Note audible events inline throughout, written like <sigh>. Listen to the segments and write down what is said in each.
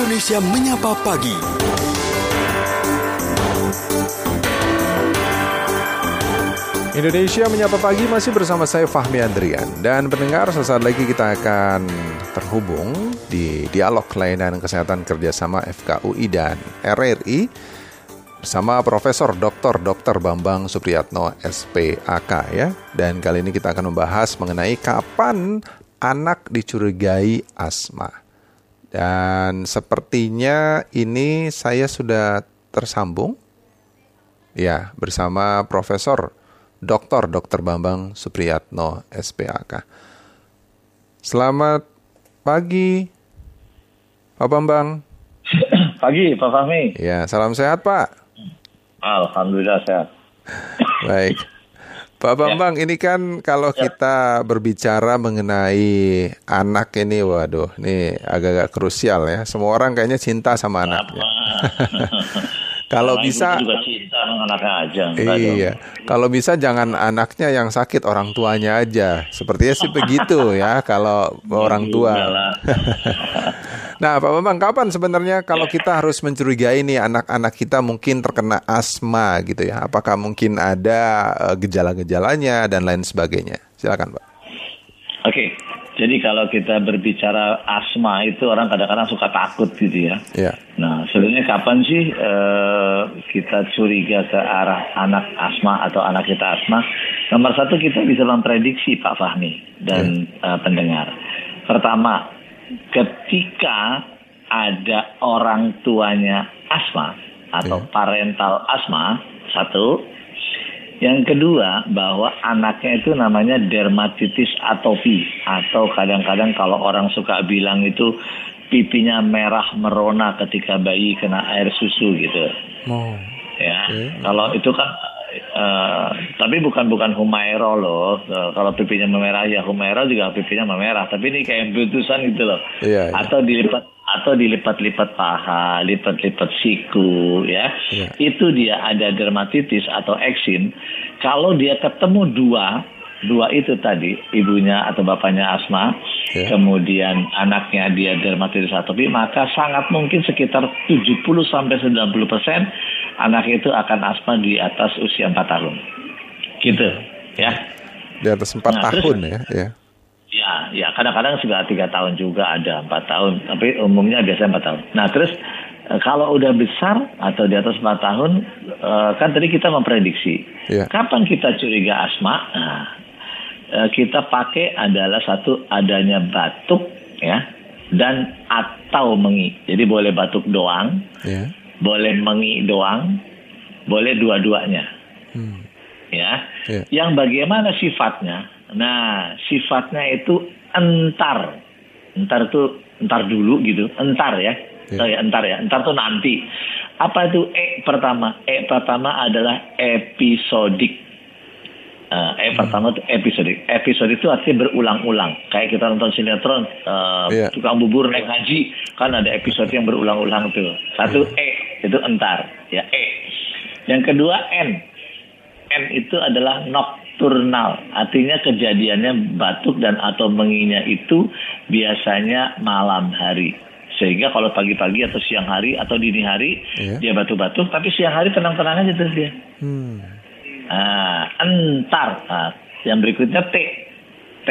Indonesia Menyapa Pagi. Indonesia Menyapa Pagi masih bersama saya Fahmi Andrian Dan pendengar sesaat lagi kita akan terhubung di dialog layanan kesehatan kerjasama FKUI dan RRI bersama Profesor Dr. Dr. Bambang Supriyatno SPAK ya. Dan kali ini kita akan membahas mengenai kapan anak dicurigai asma. Dan sepertinya ini saya sudah tersambung ya bersama Profesor Dr. Dr. Bambang Supriyatno SPAK. Selamat pagi Pak Bambang. Pagi Pak Fahmi. Ya, salam sehat Pak. Alhamdulillah sehat. Baik. Pak Bambang, ini kan kalau kita berbicara mengenai anak ini, waduh, ini agak-agak krusial ya. Semua orang kayaknya cinta sama anaknya. <laughs> kalau Karena bisa, juga cinta sama anaknya aja. dong. iya. Kalau bisa jangan anaknya yang sakit, orang tuanya aja. Sepertinya sih <laughs> begitu ya, kalau orang tua. <laughs> Nah, Pak Bambang, kapan sebenarnya kalau kita harus mencurigai nih anak-anak kita mungkin terkena asma gitu ya? Apakah mungkin ada eh, gejala-gejalanya dan lain sebagainya? Silakan, Pak. Oke, jadi kalau kita berbicara asma itu orang kadang-kadang suka takut gitu ya. Ya, Nah, sebenarnya kapan sih eh, kita curiga ke arah anak asma atau anak kita asma? Nomor satu kita bisa memprediksi Pak Fahmi dan eh, pendengar. Pertama, ketika ada orang tuanya asma atau Iya. parental asma, satu. Yang kedua, bahwa anaknya itu namanya dermatitis atopi atau kadang-kadang kalau orang suka bilang itu pipinya merah merona ketika bayi kena air susu gitu. oh, Ya, Oke. kalau itu kan eh, tapi bukan bukan Humaira loh. Eh, kalau pipinya memerah ya Humaira juga pipinya memerah. Tapi ini kayak putusan gitu loh. Iya, iya. Atau dilipat atau dilipat-lipat paha, lipat-lipat siku, ya. Iya. Itu dia ada dermatitis atau eksim. Kalau dia ketemu dua, dua itu tadi, ibunya atau bapaknya asma, Iya. kemudian anaknya dia dermatitis atopi, maka sangat mungkin sekitar 70 sampai 90 persen anak itu akan asma di atas usia 4 tahun. Gitu, ya. di atas empat Nah, terus- tahun ya, ya. Ya, ya kadang-kadang sudah tiga tahun juga ada empat tahun, tapi umumnya biasanya empat tahun. Nah terus eh, kalau udah besar atau di atas empat tahun, eh, kan tadi kita memprediksi Iya. kapan kita curiga asma. Nah, eh, kita pakai adalah satu adanya batuk, ya, dan atau mengi. Jadi boleh batuk doang, Ya. Boleh mengi doang, boleh dua-duanya Hmm. ya. Iya. Yang bagaimana sifatnya? Nah, sifatnya itu entar. Entar itu entar dulu gitu, entar ya. Iya. Oh ya, entar ya. Entar tuh nanti. Apa itu E pertama? E pertama adalah episodik. Eh, e pertama itu episodik. Episodik itu artinya berulang-ulang. Kayak kita nonton sinetron, eh, Iya. tukang bubur naik haji, kan ada episode yang berulang-ulang tuh. Satu E itu entar, ya E. Yang kedua N. N itu adalah nocturnal, artinya kejadiannya batuk dan atau menginya itu biasanya malam hari. Sehingga kalau pagi-pagi atau siang hari atau dini hari Iya. dia batuk-batuk, tapi siang hari tenang-tenang aja terus dia. Hmm. Nah, entar. Nah, yang berikutnya T. T.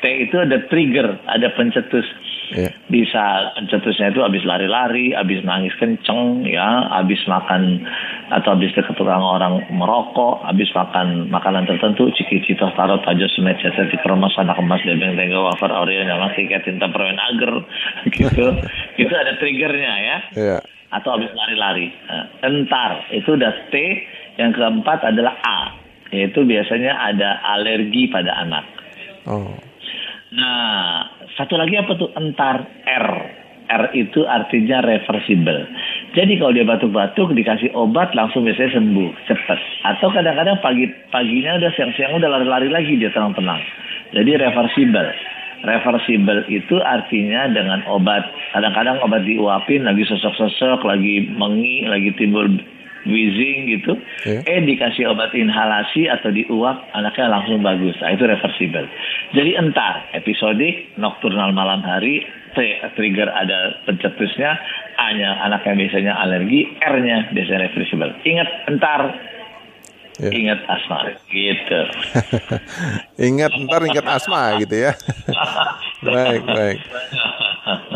T itu ada trigger, ada pencetus. Ya. Bisa pencetusnya itu habis lari-lari, habis nangis kenceng, ya, habis makan atau habis ke tukang orang merokok, habis makan makanan tertentu, ciki-cito, tarot, pajo, semet, cacat, di keremas, anak emas, debeng, tenggo, wafer, oreo, nyamang, tiket, tinta, permen, agar, <laughs> gitu. <laughs> itu ada triggernya ya Ya. atau habis lari-lari. Nah, entar itu udah T. Yang keempat adalah A, yaitu biasanya ada alergi pada anak. Oh. Nah, satu lagi apa tuh entar R. R itu artinya reversible. Jadi kalau dia batuk-batuk dikasih obat langsung biasanya sembuh cepat. Atau kadang-kadang pagi paginya udah siang-siang udah lari-lari lagi dia tenang-tenang. Jadi reversible. Reversible itu artinya dengan obat. Kadang-kadang obat diuapin lagi sesek-sesek, lagi mengi, lagi timbul wheezing gitu, Iya. eh dikasih obat inhalasi atau diuap, anaknya langsung bagus. Nah, itu reversible. Jadi entar, episodik, nokturnal malam hari, T trigger ada pencetusnya, A-nya anak yang biasanya alergi, R-nya biasanya reversible. Ingat entar Ya. Ingat asma gitu. <laughs> ingat ntar ingat asma gitu ya. <laughs> baik baik.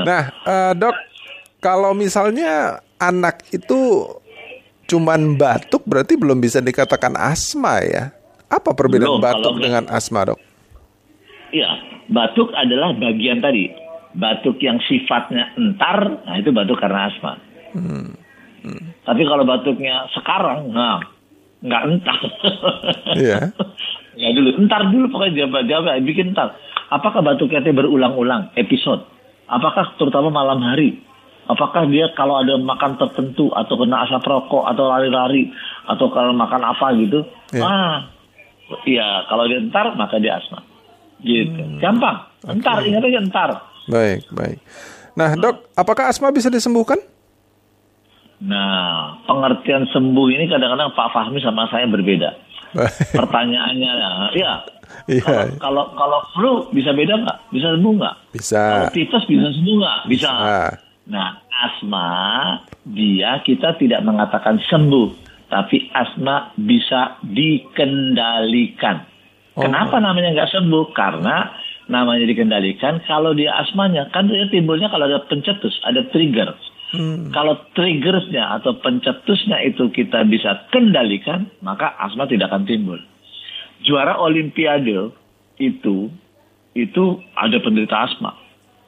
Nah uh, dok, kalau misalnya anak itu cuman batuk berarti belum bisa dikatakan asma ya? Apa perbedaan belum, batuk dengan asma dok? Iya, batuk adalah bagian tadi. Batuk yang sifatnya entar, nah itu batuk karena asma. Hmm. Hmm. Tapi kalau batuknya sekarang, nah nggak entar. Iya. <laughs> ya dulu, entar dulu pokoknya jawab jawab bikin entar. Apakah batuknya itu berulang-ulang episode? Apakah terutama malam hari? Apakah dia kalau ada makan tertentu atau kena asap rokok atau lari-lari atau kalau makan apa gitu? Ya. Ah, iya kalau dia entar maka dia asma. Gitu. Hmm. Gampang. Entar, okay. ingat aja entar. Baik, baik. Nah, Dok, apakah asma bisa disembuhkan? Nah, pengertian sembuh ini kadang-kadang Pak Fahmi sama saya berbeda. <laughs> Pertanyaannya, ya, Iya. Kalau kalau flu bisa beda nggak? Bisa sembuh nggak? Bisa. Kalau tipes bisa sembuh nggak? Bisa. bisa. Nah, asma dia kita tidak mengatakan sembuh, tapi asma bisa dikendalikan. Oh. Kenapa namanya nggak sembuh? Karena namanya dikendalikan. Kalau dia asmanya kan dia timbulnya kalau ada pencetus, ada trigger. Hmm. Kalau triggersnya atau pencetusnya itu kita bisa kendalikan, maka asma tidak akan timbul. Juara Olimpiade itu itu ada penderita asma,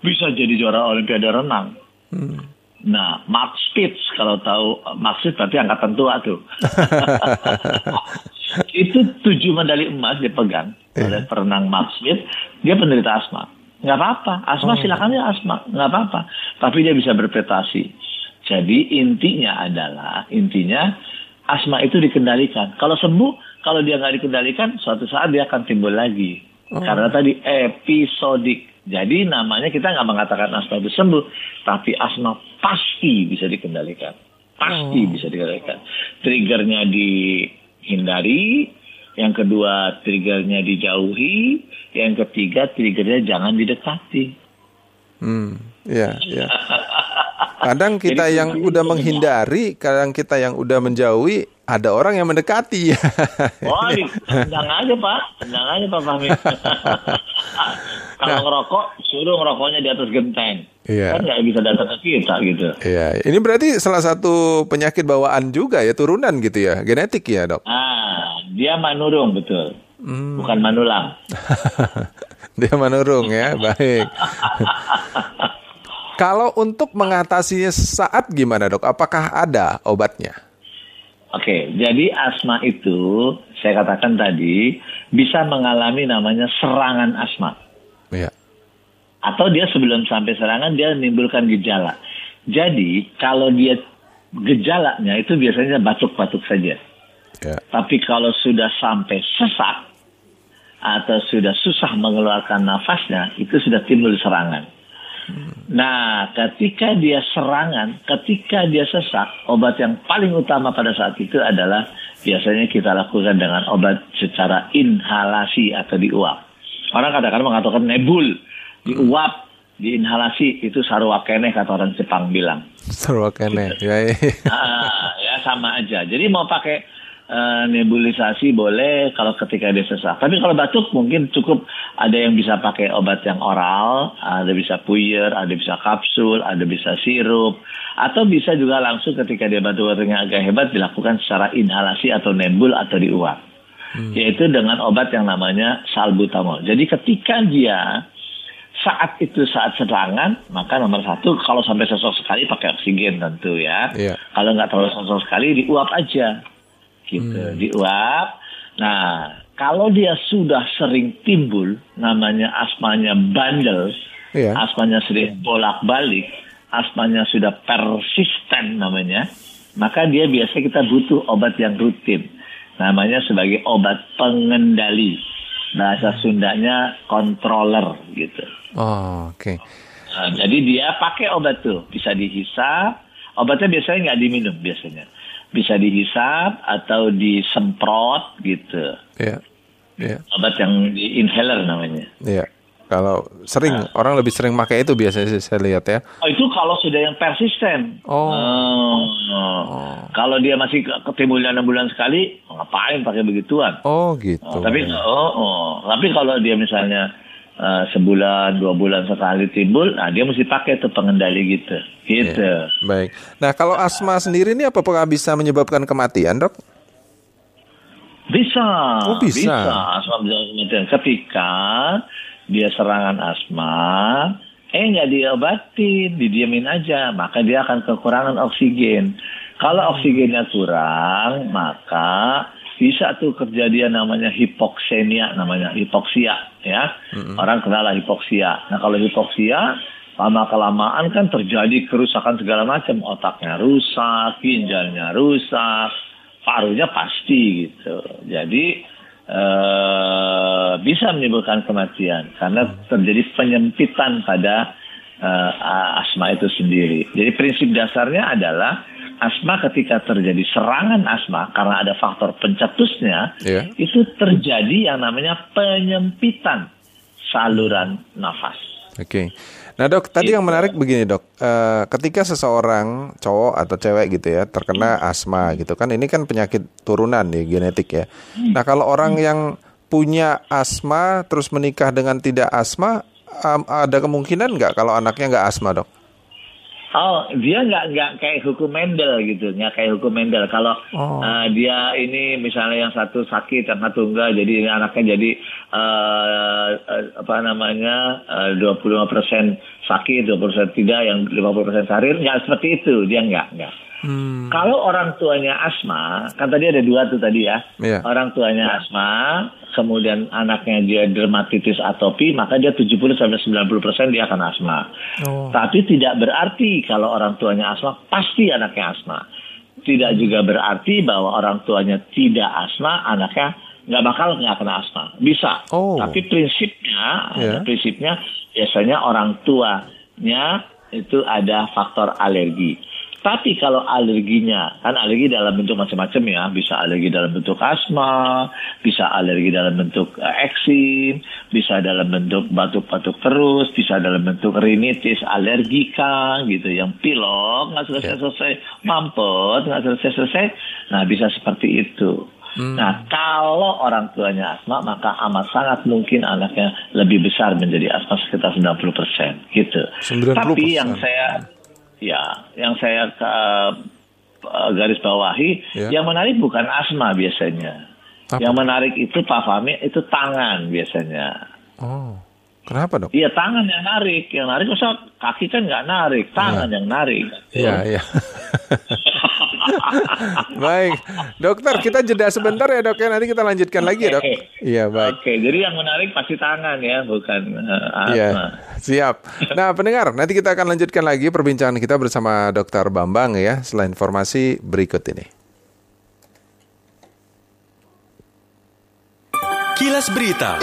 bisa jadi juara Olimpiade renang. Hmm. Nah, Mark Spitz kalau tahu Mark Spitz berarti angkatan tua tuh. <laughs> itu tujuh medali emas dipegang yeah. oleh perenang Mark Spitz. Dia penderita asma nggak apa-apa asma oh. silakan ya asma nggak apa-apa tapi dia bisa berprestasi jadi intinya adalah intinya asma itu dikendalikan kalau sembuh kalau dia nggak dikendalikan suatu saat dia akan timbul lagi oh. karena tadi episodik jadi namanya kita nggak mengatakan asma itu sembuh tapi asma pasti bisa dikendalikan pasti oh. bisa dikendalikan triggernya dihindari yang kedua triggernya dijauhi, yang ketiga triggernya jangan didekati. Hmm, ya, ya. Kadang <laughs> kita Jadi, yang udah menghindari, kadang kita yang udah menjauhi, ada orang yang mendekati. <laughs> oh, tendang aja Pak, tendang aja Pak Fahmi. <laughs> Kalau nah, ngerokok, suruh ngerokoknya di atas genteng. Iya. Kan nggak bisa datang ke kita gitu. Iya, ini berarti salah satu penyakit bawaan juga ya, turunan gitu ya, genetik ya dok? Ah, dia manurung betul, hmm. bukan manulang. <laughs> dia manurung ya, <laughs> baik. <laughs> Kalau untuk mengatasinya saat gimana dok? Apakah ada obatnya? Oke, jadi asma itu saya katakan tadi bisa mengalami namanya serangan asma. Iya. Atau dia sebelum sampai serangan dia menimbulkan gejala. Jadi kalau dia gejalanya itu biasanya batuk-batuk saja. Ya. Tapi kalau sudah sampai sesak atau sudah susah mengeluarkan nafasnya, itu sudah timbul serangan. Nah, ketika dia serangan, ketika dia sesak, obat yang paling utama pada saat itu adalah biasanya kita lakukan dengan obat secara inhalasi atau diuap. Orang kadang-kadang mengatakan nebul, diuap, diinhalasi itu sarwakene kata orang Jepang bilang. Sarwakene, gitu. ya, ya. <laughs> Ah, ya sama aja. Jadi mau pakai uh, nebulisasi boleh kalau ketika dia sesak. Tapi kalau batuk mungkin cukup ada yang bisa pakai obat yang oral, ada bisa puyer, ada bisa kapsul, ada bisa sirup, atau bisa juga langsung ketika dia batuk-batuknya agak hebat dilakukan secara inhalasi atau nebul atau diuap. Hmm. Yaitu dengan obat yang namanya salbutamol. Jadi ketika dia saat itu saat serangan maka nomor satu kalau sampai sosok sekali pakai oksigen tentu ya yeah. kalau nggak terlalu sosok sekali diuap aja gitu hmm. diuap. Nah, kalau dia sudah sering timbul namanya asmanya bandel, yeah. asmanya sering bolak-balik, asmanya sudah persisten namanya, maka dia biasa kita butuh obat yang rutin. Namanya sebagai obat pengendali. Bahasa Sundanya controller gitu. Oh, oke. Okay. Nah, jadi dia pakai obat tuh, bisa dihisap. Obatnya biasanya nggak diminum biasanya bisa dihisap atau disemprot gitu. Iya. Yeah. Yeah. Obat yang di inhaler namanya. Iya. Yeah. Kalau sering nah. orang lebih sering pakai itu biasanya saya lihat ya. Oh, itu kalau sudah yang persisten. Oh. oh. oh. Kalau dia masih ketimbulnya enam bulan sekali, ngapain pakai begituan? Oh gitu. Oh, tapi oh, oh. tapi kalau dia misalnya uh, sebulan dua bulan sekali timbul, nah dia mesti pakai tuh pengendali gitu. Gitu. Yeah. Baik. Nah kalau asma sendiri ini apakah bisa menyebabkan kematian dok? Bisa. Oh bisa. Bisa asma bisa kematian ketika dia serangan asma, eh nggak diobatin, didiamin aja, maka dia akan kekurangan oksigen. Kalau oksigennya kurang, maka bisa tuh kejadian namanya hipoksenia, namanya hipoksia, ya. Mm-hmm. Orang kenal lah hipoksia. Nah kalau hipoksia, lama kelamaan kan terjadi kerusakan segala macam, otaknya rusak, ginjalnya rusak, parunya pasti gitu. Jadi uh, bisa menimbulkan kematian karena terjadi penyempitan pada uh, asma itu sendiri. Jadi prinsip dasarnya adalah asma ketika terjadi serangan asma karena ada faktor pencetusnya yeah. itu terjadi yang namanya penyempitan saluran nafas. Oke. Okay. Nah dok, tadi yang menarik begini dok, uh, ketika seseorang cowok atau cewek gitu ya terkena asma gitu kan, ini kan penyakit turunan nih genetik ya. Nah kalau orang yang punya asma terus menikah dengan tidak asma, um, ada kemungkinan nggak kalau anaknya nggak asma dok? Oh, dia nggak nggak kayak hukum Mendel gitu, nggak kayak hukum Mendel. Kalau oh. uh, dia ini misalnya yang satu sakit, yang satu enggak, jadi anaknya jadi uh, uh, apa namanya dua puluh lima persen sakit, dua puluh persen tidak, yang lima puluh persen sarir, nggak seperti itu, dia nggak nggak. Hmm. Kalau orang tuanya asma, kan tadi ada dua tuh tadi ya. Yeah. Orang tuanya asma, kemudian anaknya dia dermatitis atopi, maka dia 70 sampai 90 persen dia akan asma. Oh. Tapi tidak berarti kalau orang tuanya asma pasti anaknya asma. Tidak juga berarti bahwa orang tuanya tidak asma, anaknya nggak bakal nggak kena asma. Bisa. Oh. Tapi prinsipnya, yeah. prinsipnya biasanya orang tuanya itu ada faktor alergi. Tapi kalau alerginya, kan alergi dalam bentuk macam-macam ya, bisa alergi dalam bentuk asma, bisa alergi dalam bentuk uh, eksim, bisa dalam bentuk batuk-batuk terus, bisa dalam bentuk rinitis alergika gitu, yang pilok nggak selesai-selesai, ya. mampet nggak selesai-selesai, nah bisa seperti itu. Hmm. Nah, kalau orang tuanya asma, maka amat sangat mungkin anaknya lebih besar menjadi asma sekitar 90 persen, gitu. 90%. Tapi yang saya ya yang saya uh, garis bawahi ya. yang menarik bukan asma biasanya Apa? yang menarik itu Pak Fahmi itu tangan biasanya oh kenapa dok? Iya tangan yang narik yang narik masa kaki kan nggak narik tangan ya. yang narik iya iya <laughs> baik, dokter kita jeda sebentar ya dok ya nanti kita lanjutkan lagi ya dok. Iya baik. Oke, jadi yang menarik pasti tangan ya, bukan uh, Iya, siap. Nah pendengar, nanti kita akan lanjutkan lagi perbincangan kita bersama dokter Bambang ya, setelah informasi berikut ini. Kilas Berita.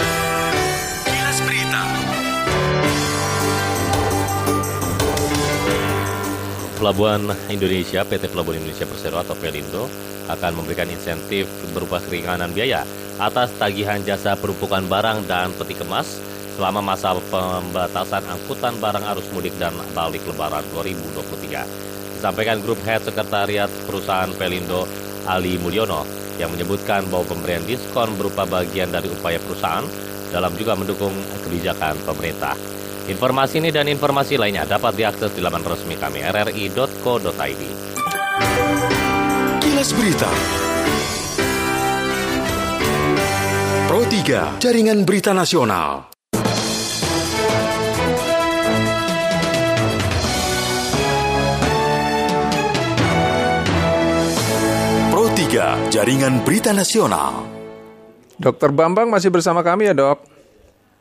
Pelabuhan Indonesia, PT Pelabuhan Indonesia Persero atau Pelindo akan memberikan insentif berupa keringanan biaya atas tagihan jasa perumpukan barang dan peti kemas selama masa pembatasan angkutan barang arus mudik dan balik lebaran 2023. Disampaikan grup head sekretariat perusahaan Pelindo Ali Mulyono yang menyebutkan bahwa pemberian diskon berupa bagian dari upaya perusahaan dalam juga mendukung kebijakan pemerintah. Informasi ini dan informasi lainnya dapat diakses di laman resmi kami rri.co.id. Kilas Berita Pro 3 Jaringan Berita Nasional Pro 3 Jaringan Berita Nasional Dokter Bambang masih bersama kami ya dok?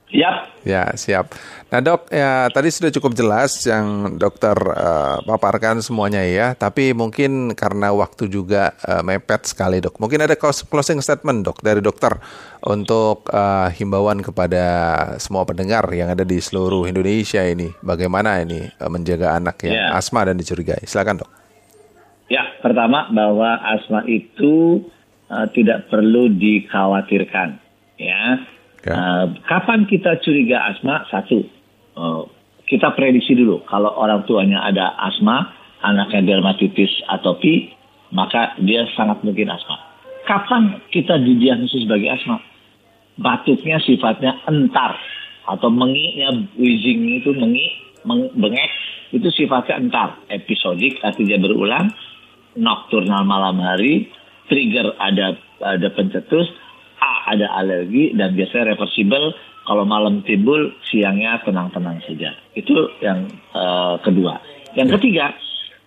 Yap. Ya, siap. Nah dok, ya tadi sudah cukup jelas yang dokter uh, paparkan semuanya ya. Tapi mungkin karena waktu juga uh, mepet sekali dok. Mungkin ada closing statement dok dari dokter untuk uh, himbauan kepada semua pendengar yang ada di seluruh Indonesia ini. Bagaimana ini uh, menjaga anak yang ya. asma dan dicurigai. Silakan dok. Ya, pertama bahwa asma itu uh, tidak perlu dikhawatirkan. Ya, Ya. Uh, kapan kita curiga asma? Satu, uh, kita prediksi dulu kalau orang tuanya ada asma, anaknya dermatitis atopi, maka dia sangat mungkin asma. Kapan kita didiagnosis sebagai asma? Batuknya sifatnya entar atau menginya wheezing itu mengi, meng, bengek itu sifatnya entar, episodik artinya berulang, nokturnal malam hari, trigger ada ada pencetus, ada alergi dan biasanya reversible kalau malam timbul siangnya tenang-tenang saja. Itu yang uh, kedua. Yang ketiga,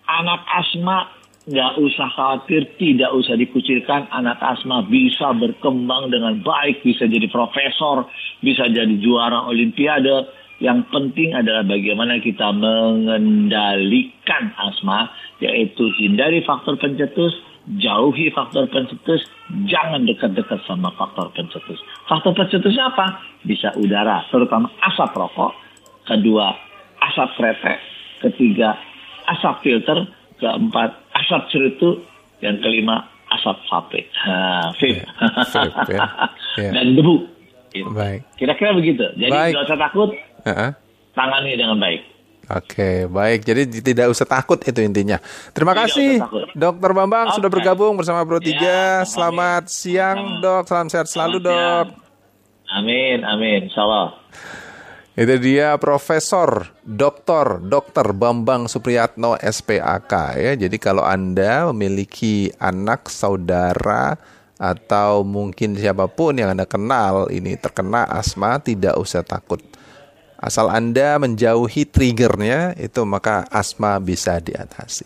anak asma nggak usah khawatir, tidak usah dikucilkan. Anak asma bisa berkembang dengan baik, bisa jadi profesor, bisa jadi juara olimpiade. Yang penting adalah bagaimana kita mengendalikan asma, yaitu hindari faktor pencetus, jauhi faktor pencetus, jangan dekat-dekat sama faktor pencetus. Faktor pencetusnya apa? Bisa udara, terutama asap rokok. Kedua, asap kretek. Ketiga, asap filter. Keempat, asap cerutu. Yang kelima, asap vape. Ha, vape. vape ya. <laughs> Ya. Dan debu. Baik. Kira-kira begitu. Jadi Baik. tidak usah takut, tangani dengan baik. Oke, baik. Jadi tidak usah takut itu intinya. Terima Tidak kasih. Dokter Bambang Oke. sudah bergabung bersama Pro 3. Ya, Selamat amin. siang, Dok. Salam sehat selalu, Selamat Dok. siang. Amin, amin. Insya Allah. Itu dia Profesor Doktor Dokter Bambang Supriyatno SPAK ya. Jadi kalau Anda memiliki anak, saudara atau mungkin siapa pun yang Anda kenal ini terkena asma, tidak usah takut. Asal Anda menjauhi triggernya itu maka asma bisa diatasi.